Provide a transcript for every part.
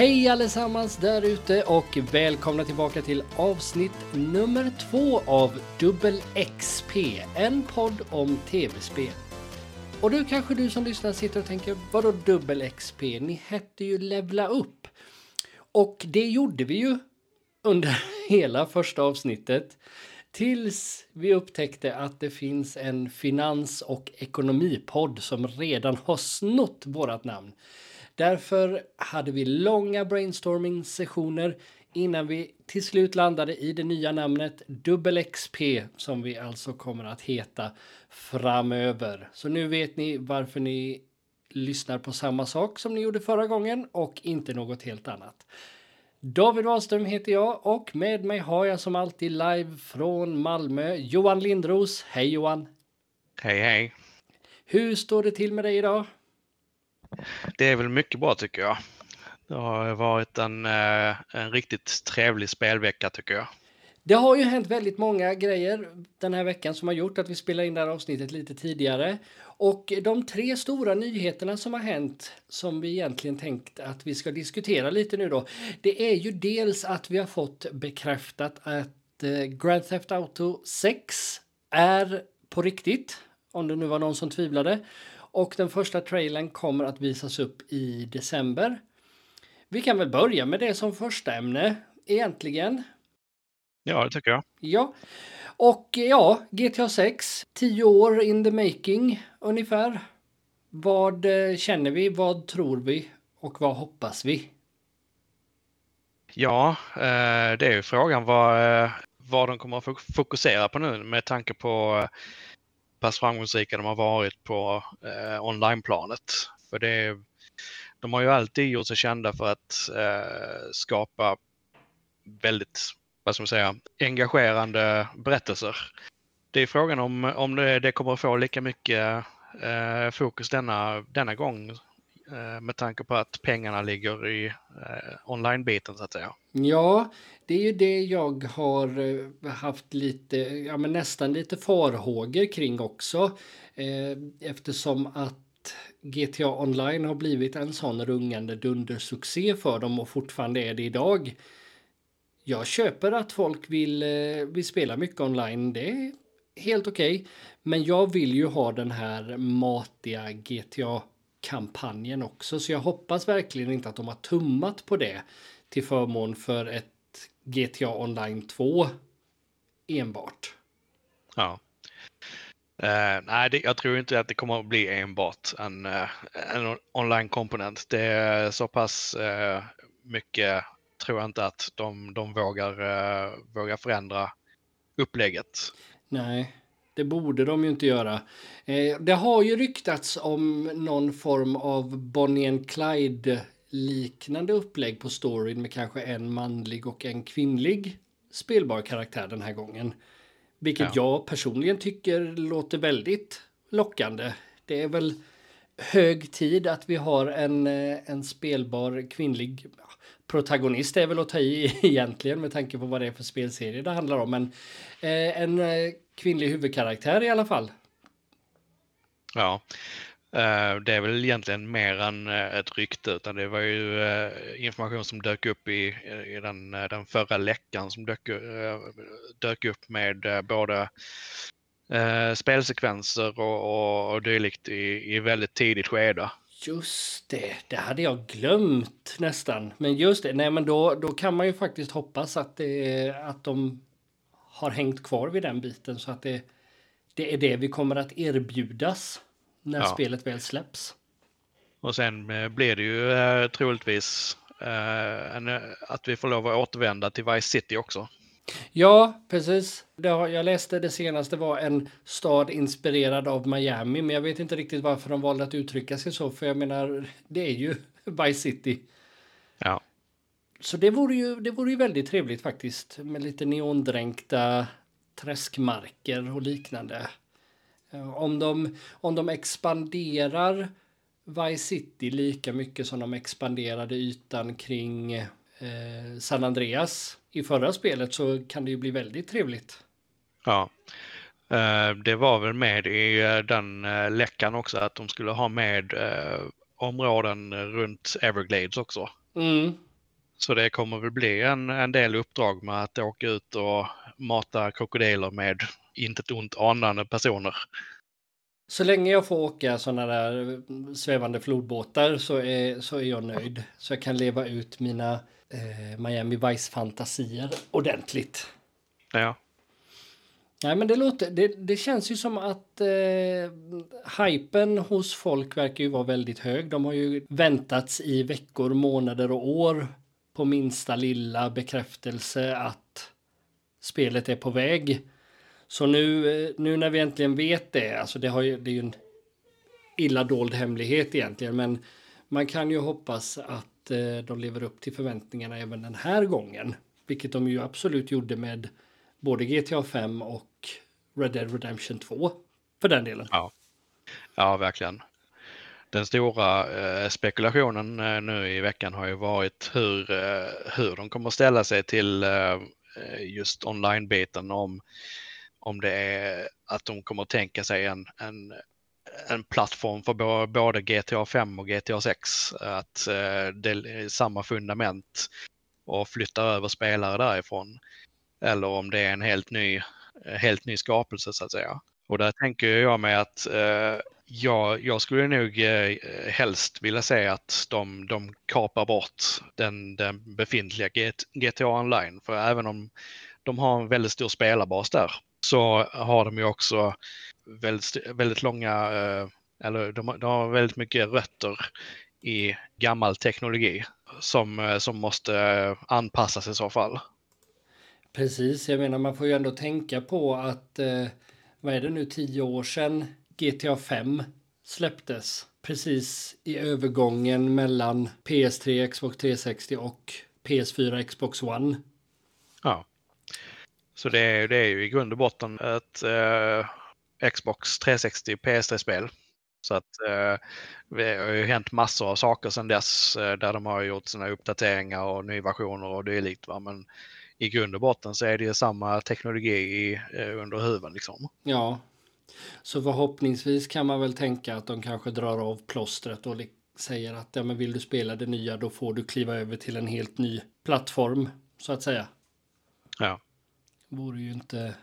Hej allesammans där ute och välkomna tillbaka till avsnitt nummer två av Dubbel XP, en podd om tv-spel. Och du kanske du som lyssnar sitter och tänker, vadå Dubbel XP? Ni hette ju Levla upp. Och det gjorde vi ju under hela första avsnittet. Tills vi upptäckte att det finns en finans och ekonomipodd som redan har snott vårat namn. Därför hade vi långa brainstorming-sessioner innan vi till slut landade i det nya namnet Dubbel XP som vi alltså kommer att heta framöver. Så nu vet ni varför ni lyssnar på samma sak som ni gjorde förra gången och inte något helt annat. David Wahlström heter jag och med mig har jag som alltid live från Malmö Johan Lindros. Hej Johan! Hej hej! Hur står det till med dig idag? Det är väl mycket bra tycker jag. Det har varit en, eh, en riktigt trevlig spelvecka tycker jag. Det har ju hänt väldigt många grejer den här veckan som har gjort att vi spelar in det här avsnittet lite tidigare. Och de tre stora nyheterna som har hänt som vi egentligen tänkt att vi ska diskutera lite nu då. Det är ju dels att vi har fått bekräftat att eh, Grand Theft Auto 6 är på riktigt. Om det nu var någon som tvivlade. Och den första trailern kommer att visas upp i december. Vi kan väl börja med det som första ämne egentligen. Ja, det tycker jag. Ja, och ja, GTA 6, 10 år in the making ungefär. Vad eh, känner vi, vad tror vi och vad hoppas vi? Ja, eh, det är ju frågan vad, eh, vad de kommer att fokusera på nu med tanke på pass framgångsrika de har varit på eh, onlineplanet. För det, de har ju alltid gjort sig kända för att eh, skapa väldigt, vad ska man säga, engagerande berättelser. Det är frågan om, om det, det kommer att få lika mycket eh, fokus denna, denna gång Eh, med tanke på att pengarna ligger i eh, online-biten så att säga. Ja, det är ju det jag har eh, haft lite, ja men nästan lite farhågor kring också. Eh, eftersom att GTA Online har blivit en sån rungande dundersuccé för dem och fortfarande är det idag. Jag köper att folk vill, eh, vill spela mycket online. Det är helt okej. Okay. Men jag vill ju ha den här matiga GTA... GTA-kampanjen också. Så jag hoppas verkligen inte att de har tummat på det till förmån för ett GTA Online 2 enbart. Ja. Uh, nej, det, jag tror inte att det kommer att bli enbart en, uh, en online-komponent. Det är så pass uh, mycket tror jag inte att de, de vågar, vågar förändra upplägget. Nej, det borde de ju inte göra. det har ju ryktats om någon form av Bonnie and Clyde liknande upplägg på storyn med kanske en manlig och en kvinnlig spelbar karaktär den här gången. Vilket ja. jag personligen tycker låter väldigt lockande. Det är väl hög tid att vi har en, eh, en spelbar kvinnlig protagonist är väl att ta i egentligen med tanke på vad det är för spelserie det handlar om. Men eh, en eh, kvinnlig huvudkaraktär i alla fall. Ja, Eh, det är väl egentligen mer än eh, ett rykte utan det var ju eh, information som dök upp i, i den, den förra läckan som dök, dök upp med både spelsekvenser och, och, och dylikt i, i väldigt tidigt skede. Just det, det hade jag glömt nästan. Men just det, nej men då, då kan man ju faktiskt hoppas att, det, att de har hängt kvar vid den biten så att det, det är det vi kommer att erbjudas när ja. spelet väl släpps. Och sen eh, blir det ju eh, troligtvis eh, en, att vi får lov att återvända till Vice City också. Ja, precis. Har, jag läste det senaste var en stad inspirerad av Miami, men jag vet inte riktigt varför de valde att uttrycka sig så, för jag menar, det är ju Vice City. Ja. Så det vore ju, det vore ju väldigt trevligt faktiskt, med lite neondränkta träskmarker och liknande. Eh, om de, om de expanderar Vice City lika mycket som de expanderade ytan kring eh, San Andreas i förra spelet så kan det ju bli väldigt trevligt. Ja, eh, det var väl med i eh, den läckan också att de skulle ha med områden runt Everglades också. Mm, Så det kommer väl bli en, en del uppdrag med att åka ut och mata krokodiler med inte ont anande personer. Så länge jag får åka sådana där svävande flodbåtar så är, så är jag nöjd. Så jag kan leva ut mina eh, Miami Vice-fantasier ordentligt. Ja. Nej, men det, låter, det, det känns ju som att eh, hypen hos folk verkar ju vara väldigt hög. De har ju väntats i veckor, månader och år på minsta lilla bekräftelse att spelet är på väg. Så nu, eh, nu när vi äntligen vet det, alltså det, har ju, det är ju en illa dold hemlighet egentligen, men man kan ju hoppas att eh, de lever upp till förväntningarna även den här gången. Vilket de ju absolut gjorde med både GTA 5 och Red Dead Redemption 2 för den delen. Ja, ja verkligen. Den stora eh, spekulationen eh, nu i veckan har ju varit hur, eh, hur de kommer ställa sig till just online-biten. Om, om det är att de kommer tänka sig en, en, en plattform för både GTA 5 och GTA 6. Att det är samma fundament och flyttar över spelare därifrån. Eller om det är en helt ny, helt ny skapelse så att säga. Och där tänker jag mig att eh, jag, jag skulle nog eh, helst vilja se att de, de kapar bort den, den befintliga GTA Online. För även om de har en väldigt stor spelarbas där så har de ju också väldigt, väldigt långa, eh, eller de, de har väldigt mycket rötter i gammal teknologi som, eh, som måste eh, anpassas i så fall. Precis, jag menar man får ju ändå tänka på att eh, vad är det nu, tio år sedan GTA 5 släpptes. Precis i övergången mellan PS3, Xbox 360 och PS4, Xbox One. Ja. Så det är, det är ju i grund och botten ett eh, Xbox 360 PS3-spel. Så att eh, det har ju hänt massor av saker sedan dess eh, där de har gjort sina uppdateringar och nyversioner och dylikt. Va? Men i grund och botten så är det ju samma teknologi i, eh, under huven liksom. Ja, så förhoppningsvis kan man väl tänka att de kanske drar av plåstret och säger att ja, men vill du spela det nya då får du kliva över till en helt ny plattform så att säga. Ja. Vore ju inte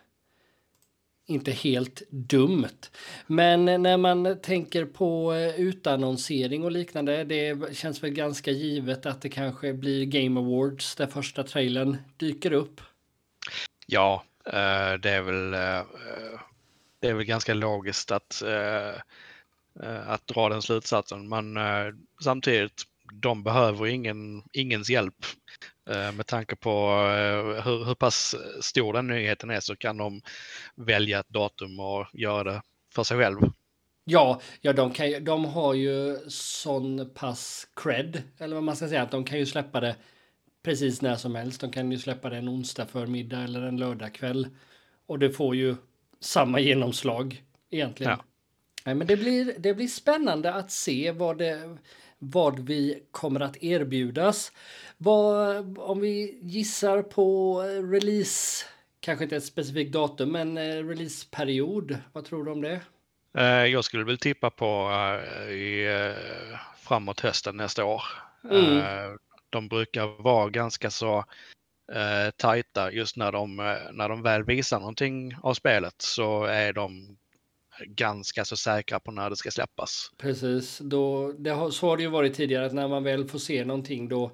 inte helt dumt. Men när man tänker på eh, utannonsering och liknande, det känns väl ganska givet att det kanske blir Game Awards där första trailern dyker upp. Ja, eh, det är väl eh, det är väl ganska logiskt att, att dra den slutsatsen. Men samtidigt, de behöver ingen, ingens hjälp med tanke på eh, hur, hur pass stor den nyheten är så kan de välja ett datum och göra det för sig själv. Ja, ja de, kan, de har ju sån pass cred, eller vad man ska säga, att de kan ju släppa det precis när som helst. De kan ju släppa det en onsdag förmiddag eller en lördagkväll. Och det får ju samma genomslag egentligen. Ja. Nej, men det blir, det blir spännande att se vad, det, vad vi kommer att erbjudas. Vad, om vi gissar på release, kanske inte ett specifikt datum, men eh, releaseperiod, vad tror du om det? Eh, jag skulle väl tippa på uh, i, framåt hösten nästa år. Mm. De brukar vara ganska så tajta just när de, när de väl visar någonting av spelet så är de ganska så säkra på när det ska släppas. Precis, då, det har, så har det ju varit tidigare att när man väl får se någonting då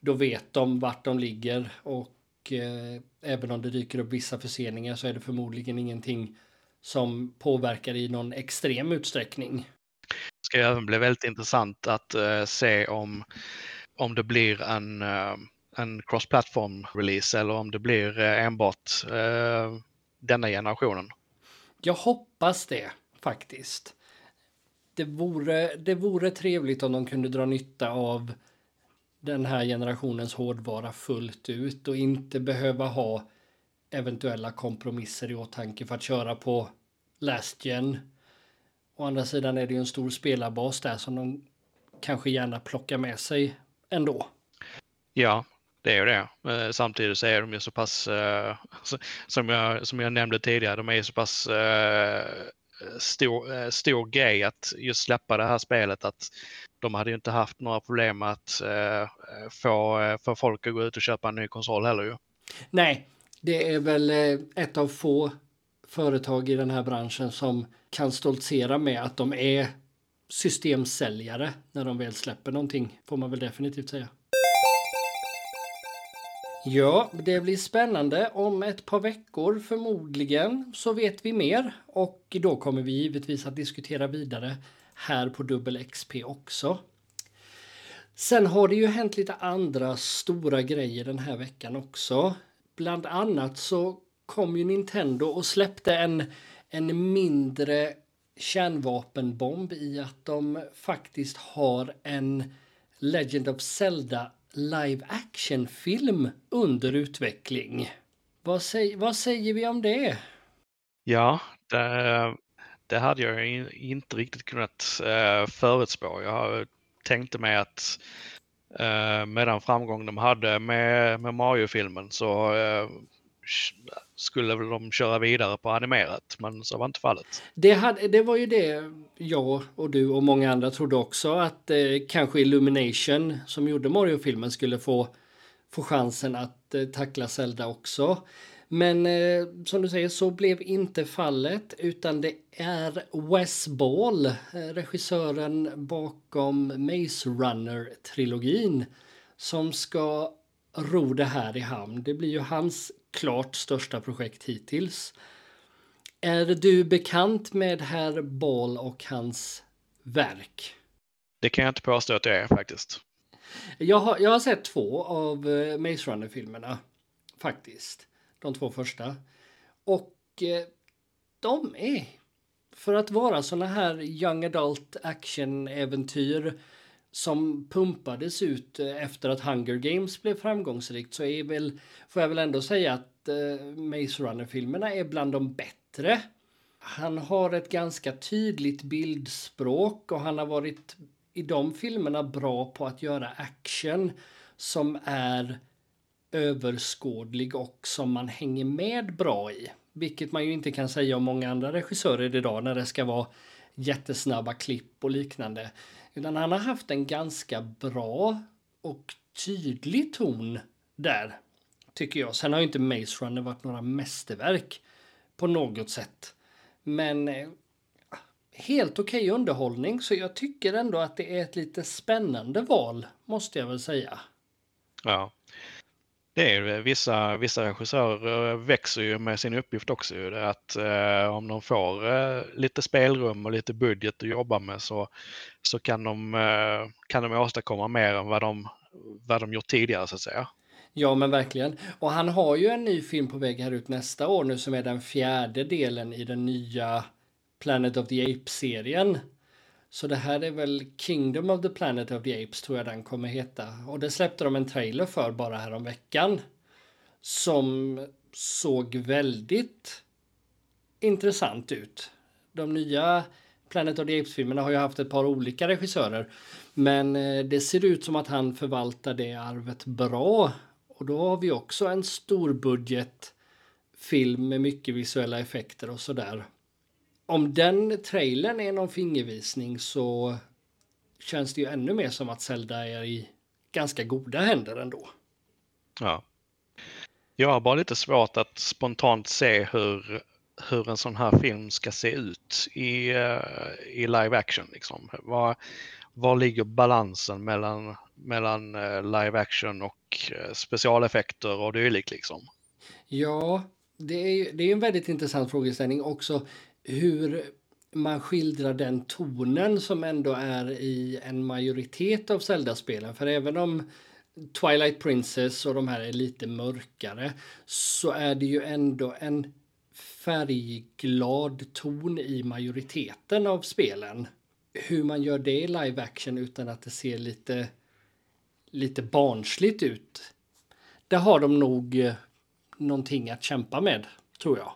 då vet de vart de ligger och eh, även om det dyker upp vissa förseningar så är det förmodligen ingenting som påverkar i någon extrem utsträckning. Det ska även bli väldigt intressant att eh, se om, om det blir en, eh, en cross-platform release eller om det blir eh, enbart eh, denna generationen. Jag hoppas det faktiskt. Det vore, det vore trevligt om de kunde dra nytta av den här generationens hårdvara fullt ut och inte behöva ha eventuella kompromisser i åtanke för att köra på last gen. Å andra sidan är det ju en stor spelarbas där som de kanske gärna plockar med sig ändå. Ja, det är ju det. Eh, samtidigt så är de ju så pass, eh, som jag, som jag nämnde tidigare, de är ju så pass eh, stor, stor grej att just släppa det här spelet. Att de hade ju inte haft några problem att få, få folk att gå ut och köpa en ny konsol heller ju. Nej, det är väl ett av få företag i den här branschen som kan stoltsera med att de är systemsäljare när de väl släpper någonting, får man väl definitivt säga. Ja, det blir spännande. Om ett par veckor förmodligen så vet vi mer och då kommer vi givetvis att diskutera vidare här på Dubbel XP också. Sen har det ju hänt lite andra stora grejer den här veckan också. Bland annat så kom ju Nintendo och släppte en, en mindre kärnvapenbomb i att de faktiskt har en Legend of Zelda live action-film under utveckling. Vad, säg, vad säger vi om det? Ja, det, det hade jag inte riktigt kunnat eh, förutspå. Jag tänkte mig att eh, med den framgång de hade med, med Mario-filmen så eh, skulle väl de köra vidare på animerat, men så var inte fallet. Det, hade, det var ju det jag och du och många andra trodde också att eh, kanske Illumination som gjorde Mario-filmen skulle få, få chansen att eh, tackla Zelda också. Men eh, som du säger så blev inte fallet utan det är Wes Ball, eh, regissören bakom Maze Runner-trilogin som ska ro det här i hamn. Det blir ju hans klart största projekt hittills. Är du bekant med herr Ball och hans verk? Det kan jag inte påstå att jag är faktiskt. Jag har, jag har sett två av uh, Maze Runner-filmerna. Faktiskt. De två första. Och uh, de är, för att vara såna här young adult action-äventyr som pumpades ut eh, efter att Hunger Games blev framgångsrikt så är väl, får jag väl ändå säga att eh, Maze Runner-filmerna är bland de bättre. Han har ett ganska tydligt bildspråk och han har varit i de filmerna bra på att göra action som är överskådlig och som man hänger med bra i. Vilket man ju inte kan säga om många andra regissörer idag när det ska vara jättesnabba klipp och liknande. Utan han har haft en ganska bra och tydlig ton där, tycker jag. Sen har inte Maze Runner varit några mästerverk på något sätt. Men eh, helt okej okay underhållning, så jag tycker ändå att det är ett lite spännande val, måste jag väl säga. Ja. Det är vissa, vissa regissörer eh, växer ju med sin uppgift också. Ju. Att eh, om de får eh, lite spelrum och lite budget att jobba med så, så kan, de, eh, kan de åstadkomma mer än vad de, vad de gjort tidigare så att säga. Ja men verkligen. Och han har ju en ny film på väg här ut nästa år nu som är den fjärde delen i den nya Planet of the Apes-serien. Så det här är väl Kingdom of the Planet of the Apes tror jag den kommer heta. Och det släppte de en trailer för bara här om veckan. Som såg väldigt intressant ut. De nya Planet of the Apes-filmerna har ju haft ett par olika regissörer. Men eh, det ser ut som att han förvaltar det arvet bra. Och då har vi också en storbudget film med mycket visuella effekter och sådär om den trailern är någon fingervisning så känns det ju ännu mer som att Zelda är i ganska goda händer ändå. Ja. Jag har bara lite svårt att spontant se hur, hur en sån här film ska se ut i, uh, i live action. Liksom. Var, var ligger balansen mellan, mellan uh, live action och uh, specialeffekter och dylikt liksom? Ja, det är, det är en väldigt intressant frågeställning också hur man skildrar den tonen som ändå är i en majoritet av Zelda-spelen. För även om Twilight Princess och de här är lite mörkare så är det ju ändå en färgglad ton i majoriteten av spelen. Hur man gör det i live action utan att det ser lite, lite barnsligt ut. Där har de nog eh, någonting att kämpa med, tror jag.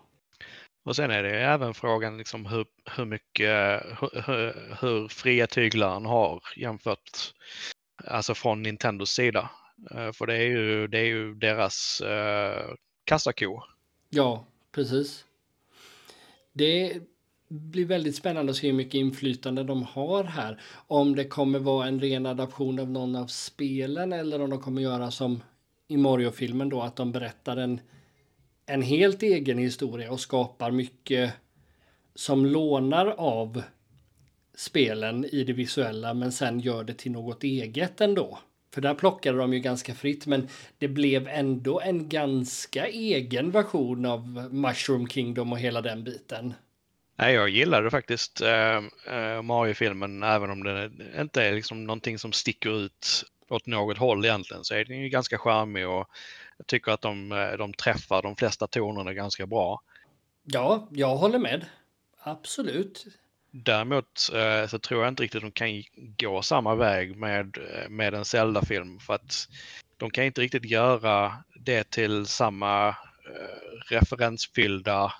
Och sen är det även frågan liksom hur, hur mycket, hur, hur fria tyglar han har jämfört, alltså från Nintendos sida. Eh, för det är ju, det är ju deras eh, kassako. Ja, precis. Det, blir väldigt spännande att se hur mycket inflytande de har här. Om det kommer vara en ren adaption av någon av spelen eller om de kommer göra som i Mario-filmen då, att de berättar en, en helt egen historia och skapar mycket som lånar av spelen i det visuella men sen gör det till något eget ändå. För där plockade de ju ganska fritt men det blev ändå en ganska egen version av Mushroom Kingdom och hela den biten. Nej, jag gillade faktiskt äh, Mario-filmen även om det inte är liksom någonting som sticker ut åt något håll egentligen så är den ju ganska charmig och jag tycker att de, eh, de träffar de flesta tonerna ganska bra. Ja, jag håller med. Absolut. Däremot eh, så tror jag inte riktigt de kan gå samma väg med, eh, med en Zelda-film för att de kan inte riktigt göra det till samma eh, referensfyllda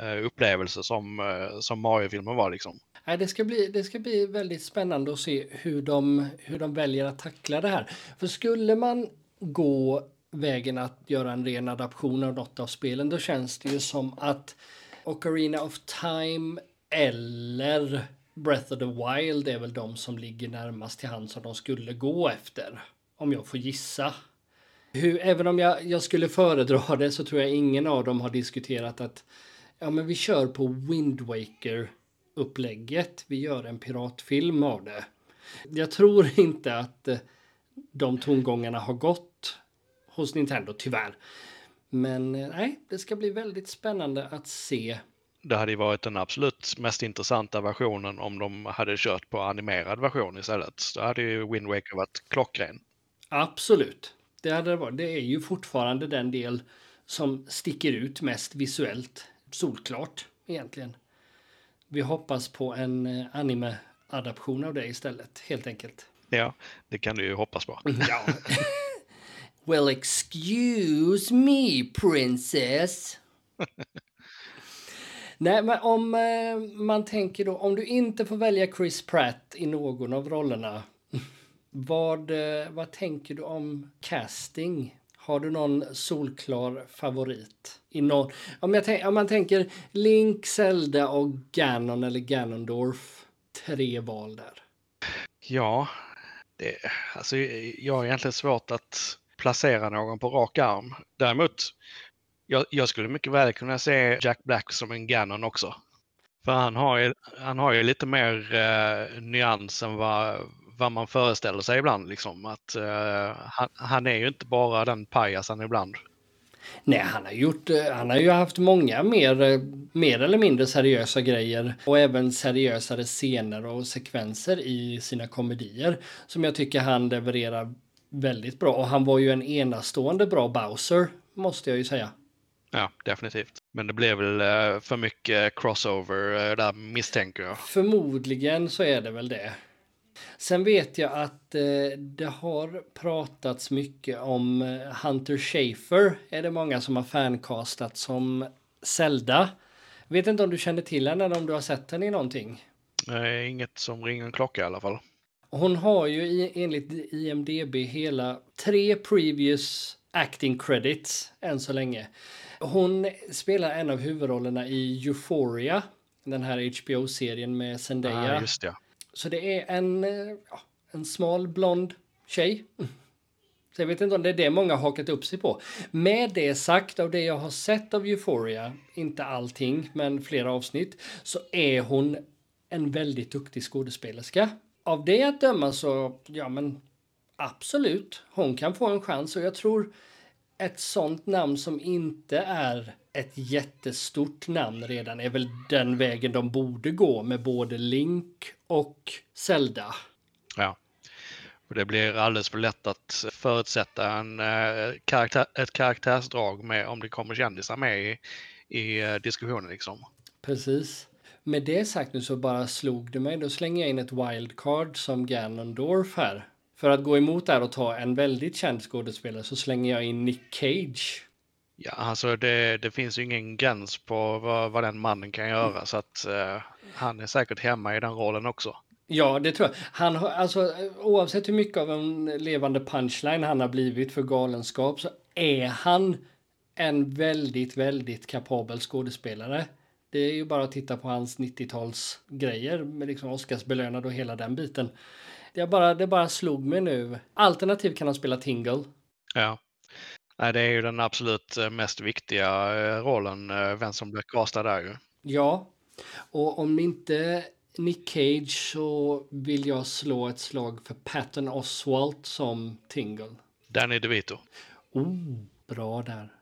eh, upplevelse som, eh, som Mario-filmen var liksom. Nej, det, ska bli, det ska bli väldigt spännande att se hur de, hur de väljer att tackla det här. För skulle man gå vägen att göra en ren adaption av något av spelen, då känns det ju som att Ocarina of Time eller Breath of the Wild är väl de som ligger närmast till hand som de skulle gå efter. Om jag får gissa. Hur, även om jag, jag skulle föredra det så tror jag ingen av dem har diskuterat att ja, men vi kör på Wind Waker upplägget. Vi gör en piratfilm av det. Jag tror inte att eh, de tongångarna har gått hos Nintendo, tyvärr. Men eh, nej, det ska bli väldigt spännande att se det hade ju varit den absolut mest intressanta versionen om de hade kört på animerad version istället. Då hade ju Wind Waker varit klockren. Absolut. Det, hade det, varit. det är ju fortfarande den del som sticker ut mest visuellt. Solklart egentligen. Vi hoppas på en eh, anime-adaption av det istället, helt enkelt. Ja, det kan du ju hoppas på. ja. well, excuse me, princess. Nej, men om eh, man tänker då, om du inte får välja Chris Pratt i någon av rollerna, vad, eh, vad tänker du om casting? Har du någon solklar favorit? I någon, om, jag om man tänker Link, Zelda och Ganon eller Ganondorf. Tre val där. Ja, det, alltså jag har egentligen svårt att placera någon på rak arm. Däremot jag, jag, skulle mycket väl kunna se Jack Black som en gannon också. För han har ju, han har ju lite mer eh, nyans än vad, vad man föreställer sig ibland. Liksom. Att, eh, han, han, är ju inte bara den pajasen ibland. Nej, han har, gjort, eh, han har ju haft många mer, eh, mer eller mindre seriösa grejer och även seriösare scener och sekvenser i sina komedier som jag tycker han levererar väldigt bra. Och han var ju en enastående bra Bowser, måste jag ju säga. Ja, definitivt. Men det blev väl eh, för mycket crossover eh, där misstänker jag. Förmodligen så är det väl det. Sen vet jag att eh, det har pratats mycket om Hunter Schafer. Är det många som har fancastat som Zelda. Vet inte om du känner till henne eller om du har sett henne i någonting? Nej, inget som ringer en klocka i alla fall. Hon har ju enligt IMDB hela tre previous acting credits än så länge. Hon spelar en av huvudrollerna i Euphoria, den här HBO-serien med Zendaya. Ah, just det. Så det är en, eh, ja, en smal blond tjej. Så jag vet inte om det är det många har hakat upp sig på. Med det sagt, av det jag har sett av Euphoria, inte allting, men flera avsnitt, så är hon en väldigt duktig skådespelerska. Av det att döma så, ja men absolut, hon kan få en chans och jag tror ett sånt namn som inte är ett jättestort namn redan är väl den vägen de borde gå med både Link och Zelda. Ja. Och det blir alldeles för lätt att förutsätta en, eh, karaktär, ett karaktärsdrag med om det kommer kändisar med i, i eh, diskussionen. Liksom. Precis. Med det sagt nu så bara slog det mig. Då slänger jag in ett wildcard som Ganondorf här. För att gå emot där och ta en väldigt känd skådespelare så slänger jag in Nick Cage. Ja, alltså det, det finns ju ingen gräns på vad, vad den mannen kan göra mm. så att uh, han är säkert hemma i den rollen också. Ja, det tror jag. Han har, alltså, oavsett hur mycket av en levande punchline han har blivit för galenskap så är han en väldigt, väldigt kapabel skådespelare. Det är ju bara att titta på hans 90-tals grejer med liksom Oscarsbelönad och hela den biten. Det bara, det bara slog mig nu. Alternativt kan han spela Tingle. Ja. Nej, det är ju den absolut eh, mest viktiga eh, rollen, eh, vem som blir castad där ju. Ja, och om inte Nick Cage så vill jag slå ett slag för Patton Oswalt som Tingle. Danny DeVito. Oh, bra där.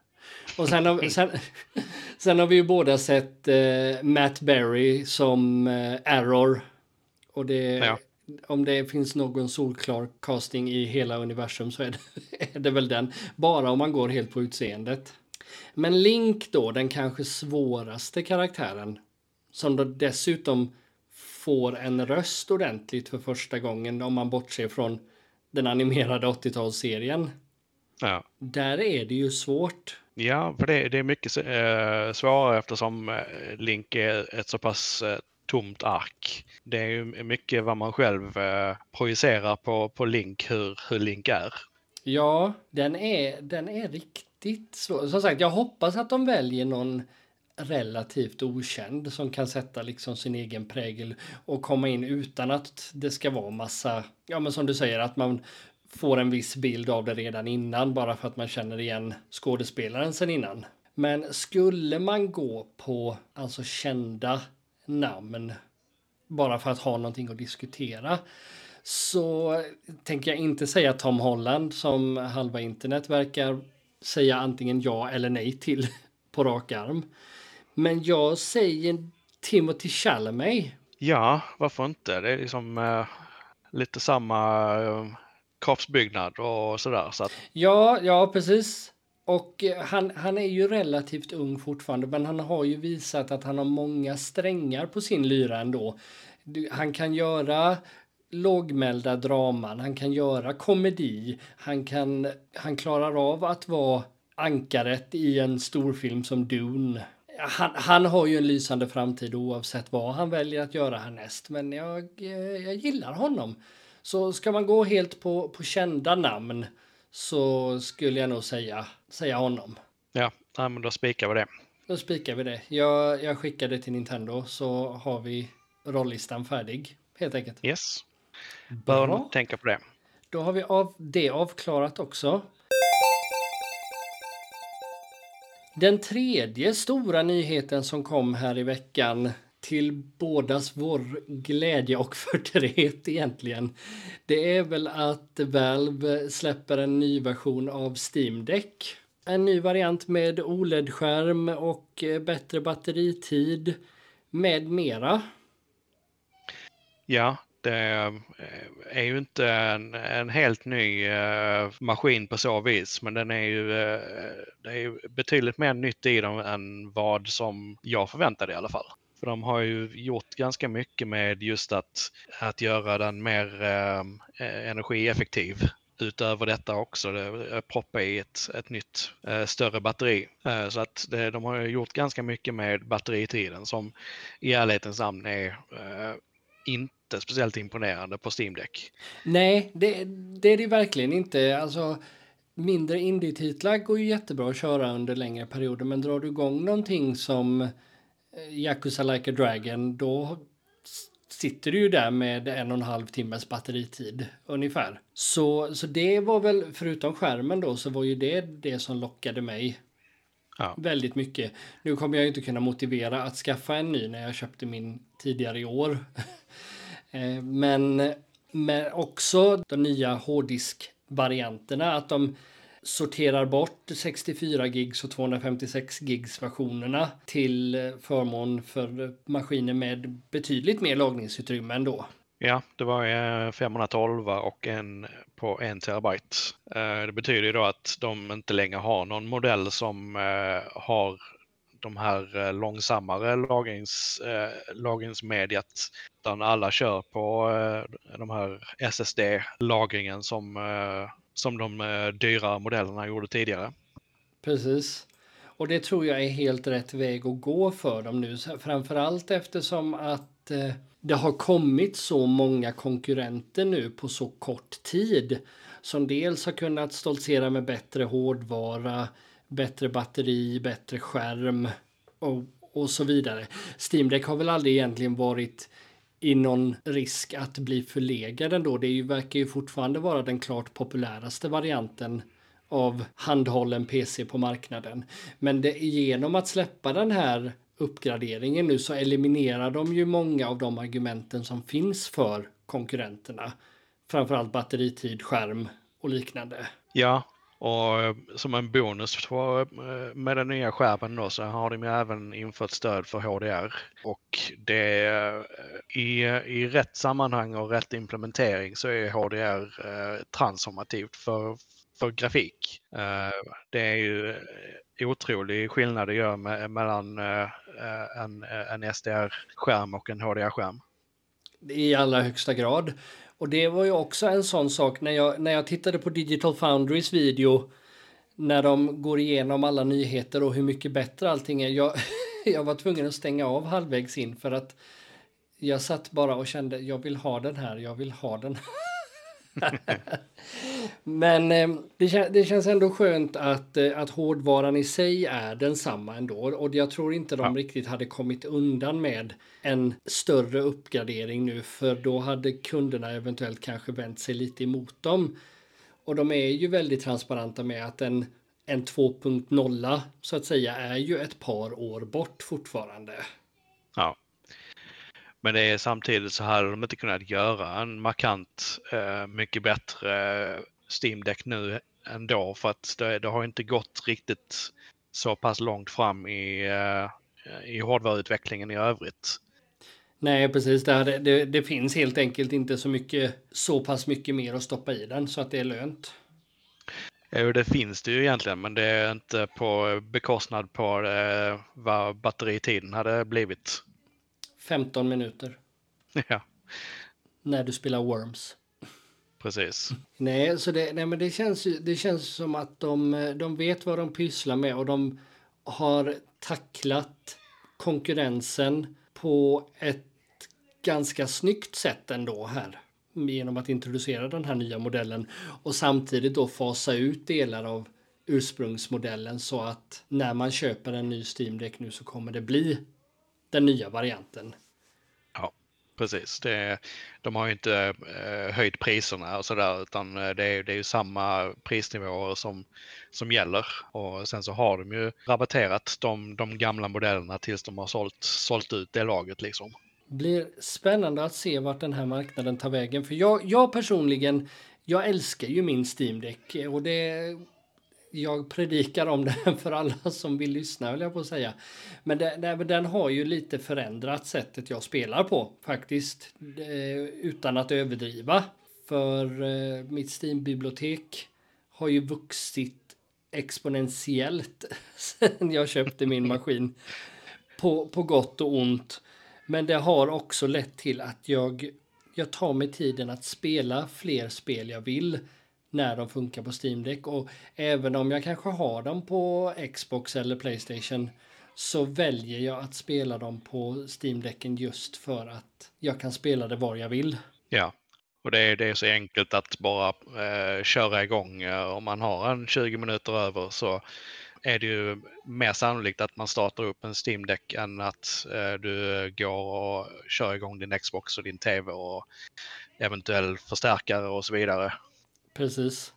Och sen har, sen, sen har vi ju båda sett eh, Matt Berry som eh, Error. Och det, Ja. om det finns någon solklar casting i hela universum så är det, är det väl den. Bara om man går helt på utseendet. Men Link då, den kanske svåraste karaktären. Som då dessutom får en röst ordentligt för första gången om man bortser från den animerade 80-talsserien. Ja. Där är det ju svårt. Ja, för det, det är mycket eh, svårare eftersom eh, Link är ett så pass eh, tomt ark. Det är ju mycket vad man själv eh, projicerar på, på Link, hur, hur Link är. Ja, den är, den är riktigt svår. Som sagt, jag hoppas att de väljer någon relativt okänd som kan sätta liksom sin egen prägel och komma in utan att det ska vara massa, ja men som du säger, att man får en viss bild av det redan innan bara för att man känner igen skådespelaren sen innan. Men skulle man gå på alltså kända namn bara för att ha någonting att diskutera så tänker jag inte säga Tom Holland som halva internet verkar säga antingen ja eller nej till på rak arm. Men jag säger Timothy Chalamet. Ja, varför inte? Det är liksom eh, lite samma eh, kroppsbyggnad och sådär. Så att, Ja, ja precis. Och eh, han, han är ju relativt ung fortfarande, men han har ju visat att han har många strängar på sin lyra ändå. Han kan göra lågmälda draman, han kan göra komedi, han, kan, han klarar av att vara ankaret i en storfilm som Dune. Han, han har ju en lysande framtid oavsett vad han väljer att göra härnäst, men jag, eh, jag gillar honom. Så ska man gå helt på, på kända namn så skulle jag nog säga, säga honom. ja, nej, men då spikar vi det. Då spikar vi det. Jag, jag skickar det till Nintendo så har vi rollistan färdig helt enkelt. Yes. Bör Bra. tänka på det. Då har vi av, det avklarat också. Den tredje stora nyheten som kom här i veckan till bådas vår glädje och förtret egentligen. Det är väl att Valve släpper en ny version av Steam Deck. En ny variant med OLED-skärm och eh, bättre batteritid med mera. Ja, det eh, är ju inte en, en helt ny eh, maskin på så vis, men den är ju, det är ju betydligt mer nytt i dem än vad som jag förväntade i alla fall. För de har ju gjort ganska mycket med just att, att göra den mer ehm, eh, energieffektiv. Utöver detta också, det, eh, proppa i ett, ett nytt eh, större batteri. Eh, så att det, de har ju gjort ganska mycket med batteritiden som i ärlighetens namn är eh, inte speciellt imponerande på Steam Deck. Nej, det, det är det verkligen inte. Alltså, mindre indie-titlar går ju jättebra att köra under längre perioder, men drar du igång någonting som eh, Yakuza Like a Dragon, då sitter du ju där med en och en halv timmes batteritid ungefär. Så, så det var väl, förutom skärmen då, så var ju det det som lockade mig Ja. väldigt mycket. Nu kommer jag inte kunna motivera att skaffa en ny när jag köpte min tidigare i år. Eh, men, men också de nya hårddiskvarianterna, att de sorterar bort 64 gigs och 256 gigs versionerna till förmån för maskiner med betydligt mer lagringsutrymme ändå. Ja, det var eh, 512 och en på en terabyte. Eh, det betyder ju då att de inte längre har någon modell som eh, har de här långsammare lagrings, lagringsmediet. Utan alla kör på de här SSD-lagringen som, som de eh, dyra modellerna gjorde tidigare. Precis. Och det tror jag är helt rätt väg att gå för dem nu. Framförallt eftersom att eh, det har kommit så många konkurrenter nu på så kort tid. Som dels har kunnat stoltsera med bättre hårdvara, bättre batteri, bättre skärm och, och så vidare. Steam Deck har väl aldrig egentligen varit i någon risk att bli förlegad ändå. Det är ju, verkar ju fortfarande vara den klart populäraste varianten av handhållen PC på marknaden. Men det, genom att släppa den här uppgraderingen nu så eliminerar de ju många av de argumenten som finns för konkurrenterna. Framförallt batteritid, skärm och liknande. Ja, och eh, som en bonus för, eh, med den nya skärmen då så har de ju även infört stöd för HDR. Och det eh, i, i rätt sammanhang och rätt implementering så är HDR eh, transformativt för, för grafik. Eh, det är ju otrolig skillnad det gör med, mellan eh, en, en SDR-skärm och en HDR-skärm. I allra högsta grad. Och det var ju också en sån sak när jag, när jag tittade på Digital Foundries video när de går igenom alla nyheter och hur mycket bättre allting är. Jag, jag var tvungen att stänga av halvvägs in för att jag satt bara och kände jag vill ha den här, jag vill ha den. Men eh, det, kän det, känns ändå skönt att, eh, att hårdvaran i sig är densamma ändå. Och jag tror inte de ja. riktigt hade kommit undan med en större uppgradering nu. För då hade kunderna eventuellt kanske vänt sig lite emot dem. Och de är ju väldigt transparenta med att en, en 2.0 så att säga är ju ett par år bort fortfarande. Ja. Men det är samtidigt så hade de inte kunnat göra en markant eh, mycket bättre Steam Deck nu ändå för att det, det har inte gått riktigt så pass långt fram i, uh, i hårdvaruutvecklingen i övrigt. Nej, precis. Det, det, det, finns helt enkelt inte så mycket, så pass mycket mer att stoppa i den så att det är lönt. Jo, det finns det ju egentligen, men det är inte på bekostnad på eh, vad batteritiden hade blivit. 15 minuter. Ja. När du spelar Worms. Precis. Nej, så det, nej, men det, känns, det känns som att de, eh, de vet vad de pysslar med och de har tacklat konkurrensen på ett ganska snyggt sätt ändå här genom att introducera den här nya modellen och samtidigt då fasa ut delar av ursprungsmodellen så att när man köper en ny Steam Deck nu så kommer det bli den nya varianten precis. Det, de har ju inte eh, höjt priserna och sådär utan eh, det är, det är ju samma prisnivåer som, som gäller. Och sen så har de ju rabatterat de, de gamla modellerna tills de har sålt, sålt ut det laget liksom. Blir spännande att se vart den här marknaden tar vägen. För jag, jag personligen, jag älskar ju min Steam Deck och det jag predikar om den för alla som vill lyssna, vill jag på att säga. Men den, den har ju lite förändrat sättet jag spelar på faktiskt, eh, utan att överdriva. För eh, mitt Steam-bibliotek har ju vuxit exponentiellt sen jag köpte min maskin. På, på gott och ont. Men det har också lett till att jag, jag tar mig tiden att spela fler spel jag vill när de funkar på Steam Deck och även om jag kanske har dem på Xbox eller Playstation så väljer jag att spela dem på Steam Decken just för att jag kan spela det var jag vill. Ja, och det är, det är så enkelt att bara eh, köra igång. Eh, om man har en 20 minuter över så är det ju mer sannolikt att man startar upp en Steam Deck än att eh, du går och kör igång din Xbox och din TV och eventuell förstärkare och så vidare. Precis.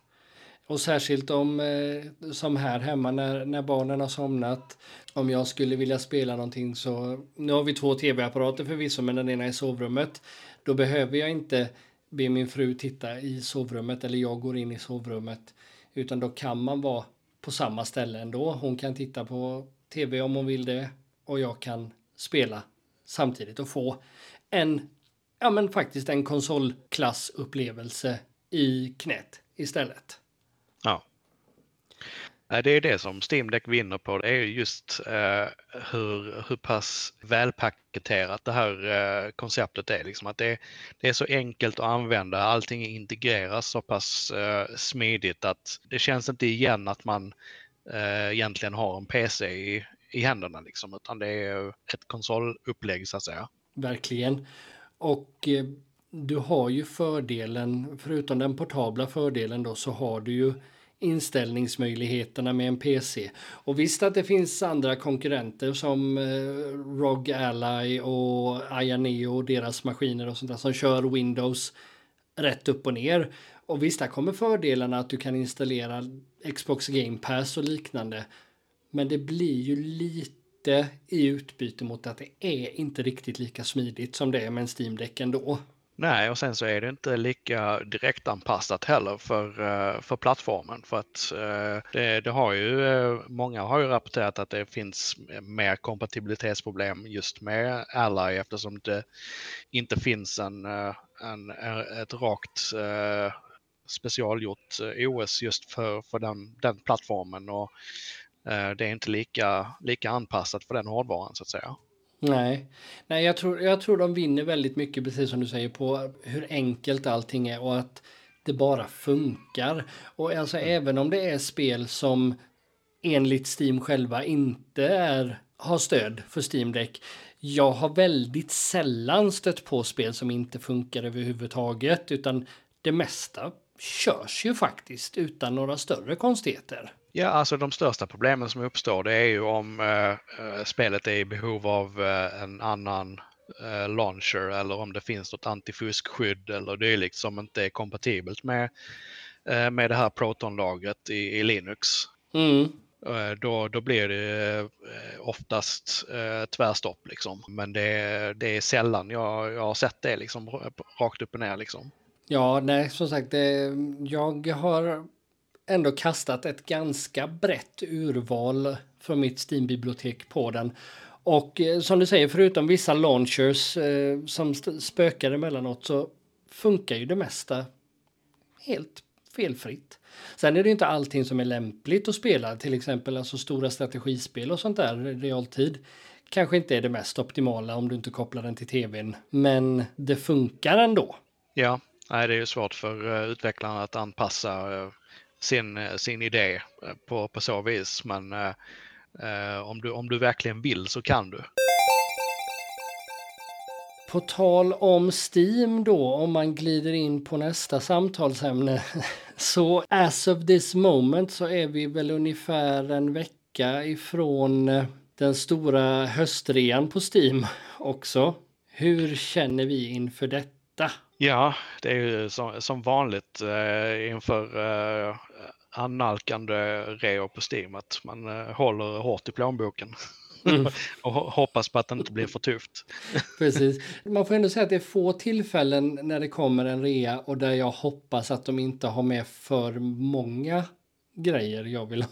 Och särskilt om, eh, som här hemma när, när barnen har somnat, om jag skulle vilja spela någonting så, nu har vi två tv-apparater förvisso, men den ena är i sovrummet. Då behöver jag inte be min fru titta i sovrummet eller jag går in i sovrummet, utan då kan man vara på samma ställe ändå. Hon kan titta på tv om hon vill det och jag kan spela samtidigt och få en, ja men faktiskt en konsolklassupplevelse i knät istället. Ja. Det är det som Steam Deck vinner på. Det är just eh, hur, hur pass välpaketerat det här eh, konceptet är. Liksom att det, det, är så enkelt att använda. Allting integreras så pass eh, smidigt att det känns inte igen att man eh, egentligen har en PC i, i händerna. Liksom, utan det är ett konsolupplägg så att säga. Verkligen. Och eh, du har ju fördelen, förutom den portabla fördelen då, så har du ju inställningsmöjligheterna med en PC. Och visst att det finns andra konkurrenter som eh, ROG Ally och Ayaneo och deras maskiner och sånt där som kör Windows rätt upp och ner. Och visst, där kommer fördelarna att du kan installera Xbox Game Pass och liknande. Men det blir ju lite i utbyte mot att det är inte riktigt lika smidigt som det är med en Steam Deck ändå. Nej, och sen så är det inte lika direktanpassat heller för, eh, för plattformen. För att eh, det, det, har ju, eh, många har ju rapporterat att det finns mer kompatibilitetsproblem just med Ally eftersom det inte finns en, en, ett rakt specialgjort OS just för, för den, den plattformen. Och det är inte lika, lika anpassat för den hårdvaran så att säga. Nej, Nej jag, tror, jag tror de vinner väldigt mycket, precis som du säger, på hur enkelt allting är och att det bara funkar. Och alltså mm. även om det är spel som enligt Steam själva inte är, har stöd för Steam Deck. Jag har väldigt sällan stött på spel som inte funkar överhuvudtaget, utan det mesta körs ju faktiskt utan några större konstigheter. Ja, alltså de största problemen som uppstår det är ju om eh, eh, spelet är i behov av eh, en annan eh, launcher eller om det finns något antifuskskydd eller dylikt som inte är kompatibelt med, eh, med det här Proton-lagret i, i Linux. Mm. Eh, då, då blir det oftast tvärstopp liksom. Men det, det är sällan jag, jag har sett det liksom rakt upp och ner liksom. Ja, nej, som sagt, det, jag har ändå kastat ett ganska brett urval från mitt Steam-bibliotek på den. Och eh, som du säger, förutom vissa launchers eh, som spökar emellanåt så funkar ju det mesta helt felfritt. Sen är det inte allting som är lämpligt att spela, till exempel alltså stora strategispel och sånt där i realtid. Kanske inte är det mest optimala om du inte kopplar den till tvn, men det funkar ändå. Ja, Nej, det är ju svårt för eh, utvecklarna att anpassa eh, sin, eh, sin idé eh, på, på så vis. Men eh, om, du, om du verkligen vill så kan du. På tal om Steam då, om man glider in på nästa samtalsämne. Så as of this moment så är vi väl ungefär en vecka ifrån den stora höstrean på Steam också. Hur känner vi inför detta? Ja, det är ju som, som vanligt eh, inför eh, annalkande reor på Steam att man eh, håller hårt i plånboken. Mm. och hoppas på att det inte blir för tufft. Precis. Man får ändå säga att det är få tillfällen när det kommer en rea och där jag hoppas att de inte har med för många grejer jag vill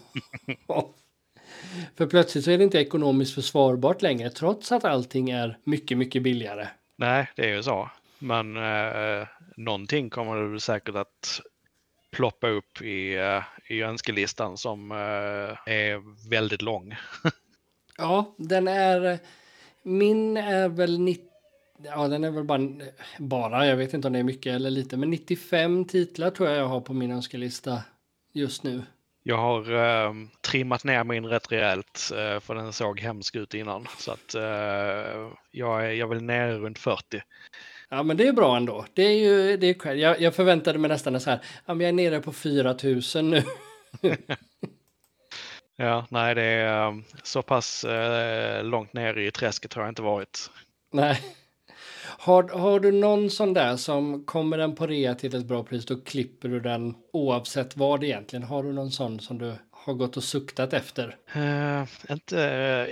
ha. för plötsligt så är det inte ekonomiskt försvarbart längre trots att allting är mycket, mycket billigare. Nej, det är ju så. Men eh, någonting kommer det säkert att ploppa upp i, eh, i önskelistan som eh, är väldigt lång. ja, den är... Min är väl 90 Ja, den är väl bara, bara, jag vet inte om det är mycket eller lite, men 95 titlar tror jag jag har på min önskelista just nu. Jag har eh, trimmat ner min rätt rejält eh, för den såg hemsk ut innan. Så att eh, jag, är, jag är väl nere runt 40. Ja, men det är bra ändå. Det är ju, det är, jag, jag förväntade mig nästan så här, ja, men jag är nere på 4000 nu. ja, nej, det är um, så pass eh, långt ner i träsket har jag inte varit. Nej. Har, har du någon sån där som kommer den på rea till ett bra pris, då klipper du den oavsett vad egentligen. Har du någon sån som du har gått och suktat efter? Uh, inte,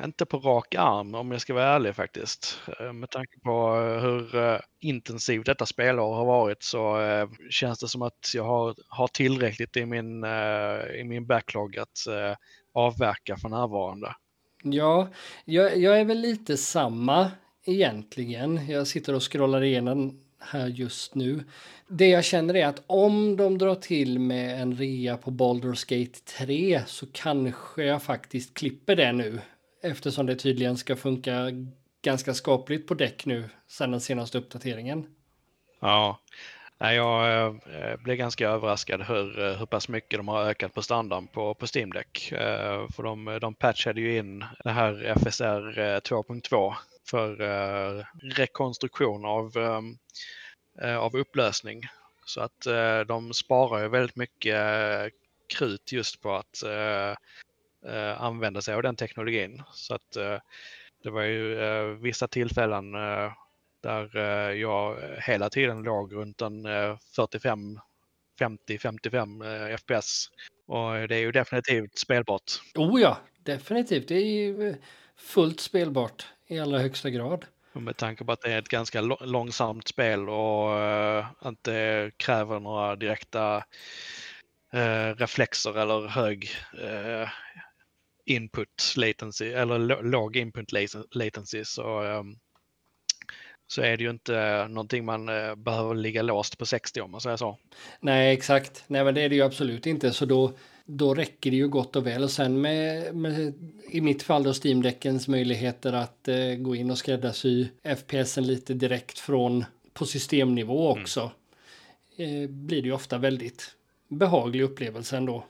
uh, inte på rak arm om jag ska vara ärlig faktiskt. Uh, med tanke på hur intensivt detta spelår har varit så känns det som att jag har, har tillräckligt i min, i min backlog att avverka för närvarande. Ja, jag, jag är väl lite samma egentligen. Jag sitter och scrollar igenom här just nu. Det jag känner är att om de drar till med en rea på Baldur's Gate 3 så kanske jag faktiskt klipper det nu. Eftersom det tydligen ska funka ganska skapligt på däck nu sedan den senaste uppdateringen. Ja, jag eh, blev ganska överraskad hur, eh, hur pass mycket de har ökat på standarden på, på Steam Deck. Eh, för de, de patchade ju in det här FSR 2.2 för rekonstruktion av ehm, av upplösning. Så att de sparar ju väldigt mycket krut just på att använda sig av den teknologin. Så att det var ju vissa tillfällen där eh, jag hela tiden låg runt en 45 50-55 FPS. Och det är ju definitivt spelbart. Oh ja, definitivt. Det är ju fullt spelbart i allra högsta grad. Med tanke på att det är ett ganska långsamt spel och uh, inte kräver några direkta reflexer eller hög input latency eller låg input latency så, um, så är det ju inte någonting man behöver ligga låst på 60 om man säger så. Nej, exakt. Nej, men det är det ju absolut inte. Så då, då räcker det ju gott och väl. Och sen med, med i mitt fall då Steam-däckens möjligheter att eh, gå in och skräddarsy FPSen lite direkt från på systemnivå mm. också. Mm. Eh, blir det ju ofta väldigt behaglig upplevelse ändå.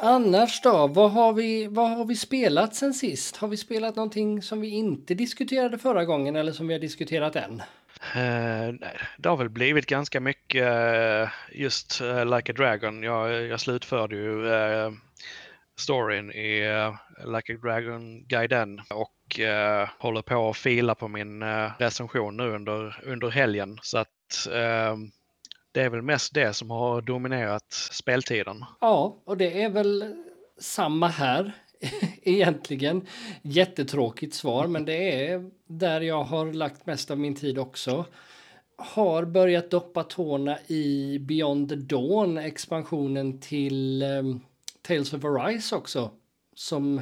Annars då, vad har, vi, vad har vi spelat sen sist? Har vi spelat någonting som vi inte diskuterade förra gången eller som vi har diskuterat än? Uh, det har väl blivit ganska mycket uh, just uh, Like a Dragon. Jag, jag slutförde ju uh, storyn i Like a Dragon-guiden och håller på att fila på min recension nu under, under helgen. Så att det är väl mest det som har dominerat speltiden. Ja, och det är väl samma här egentligen. Jättetråkigt svar, men det är där jag har lagt mest av min tid också. Har börjat doppa tårna i Beyond the Dawn, expansionen till um, Tales of Arise också. Som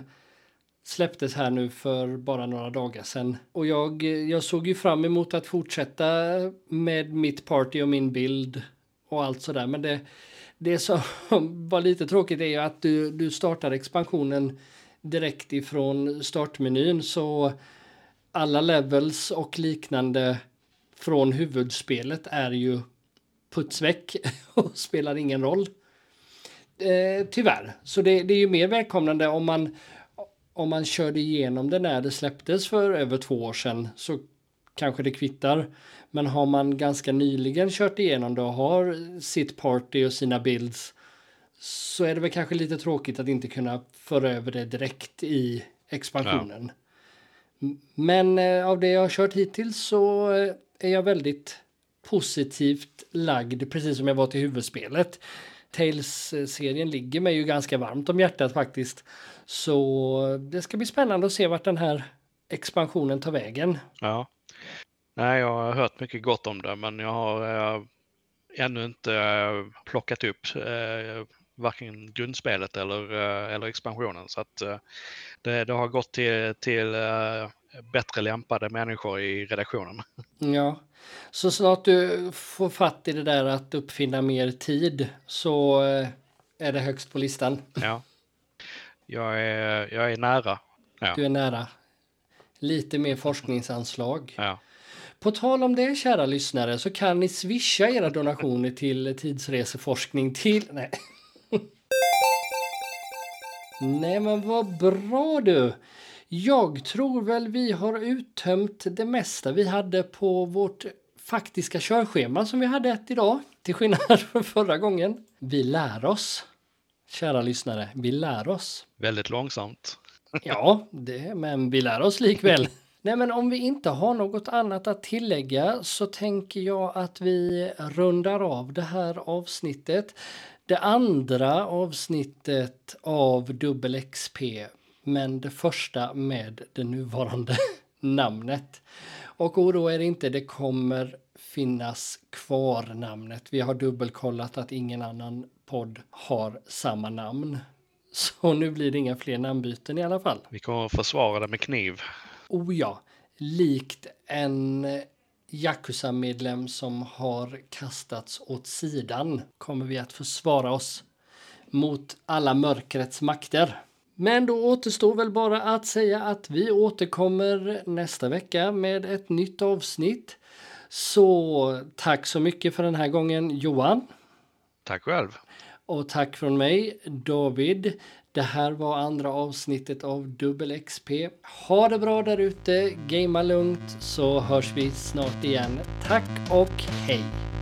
släpptes här nu för bara några dagar sedan. Och jag, jag såg ju fram emot att fortsätta med mitt party och min bild och allt sådär. Men det, det som var lite tråkigt är ju att du, du startar expansionen direkt ifrån startmenyn så alla levels och liknande från huvudspelet är ju putsväck och spelar ingen roll. Eh, tyvärr. Så det, det, är ju mer välkomnande om man om man körde igenom det när det släpptes för över två år sedan så kanske det kvittar. Men har man ganska nyligen kört igenom det och har sitt party och sina builds så är det väl kanske lite tråkigt att inte kunna föra över det direkt i expansionen. Ja. Men eh, av det jag har kört hittills så eh, är jag väldigt positivt lagd, precis som jag var till huvudspelet. Tales-serien ligger mig ju ganska varmt om hjärtat faktiskt. Så det ska bli spännande att se vart den här expansionen tar vägen. Ja. Nej, jag har hört mycket gott om det, men jag har äh, ännu inte äh, plockat upp äh, varken grundspelet eller, eller expansionen. Så att det, det har gått till, till bättre lämpade människor i redaktionen. Ja, så snart du får fatt i det där att uppfinna mer tid så är det högst på listan. Ja, jag är, jag är nära. Ja. Du är nära. Lite mer forskningsanslag. Ja. På tal om det, kära lyssnare, så kan ni swisha era donationer till tidsreseforskning till... Nej. Nej, men vad bra du! Jag tror väl vi har uttömt det mesta vi hade på vårt faktiska körschema som vi hade ett idag, till skillnad från förra gången. Vi lär oss, kära lyssnare. Vi lär oss. Väldigt långsamt. ja, det, men vi lär oss likväl. Nej, men om vi inte har något annat att tillägga så tänker jag att vi rundar av det här avsnittet. Det andra avsnittet av Dubbel XP, men det första med det nuvarande namnet. Och oroa er inte, det kommer finnas kvar namnet. Vi har dubbelkollat att ingen annan podd har samma namn. Så nu blir det inga fler namnbyten i alla fall. Vi kommer försvara det med kniv. Oh ja, likt en Yakuza-medlem som har kastats åt sidan kommer vi att försvara oss mot alla mörkrets makter. Men då återstår väl bara att säga att vi återkommer nästa vecka med ett nytt avsnitt. Så tack så mycket för den här gången Johan. Tack själv. Och tack från mig David. Det här var andra avsnittet av Dubbel XP. Ha det bra där ute, gamea lugnt så hörs vi snart igen. Tack och hej!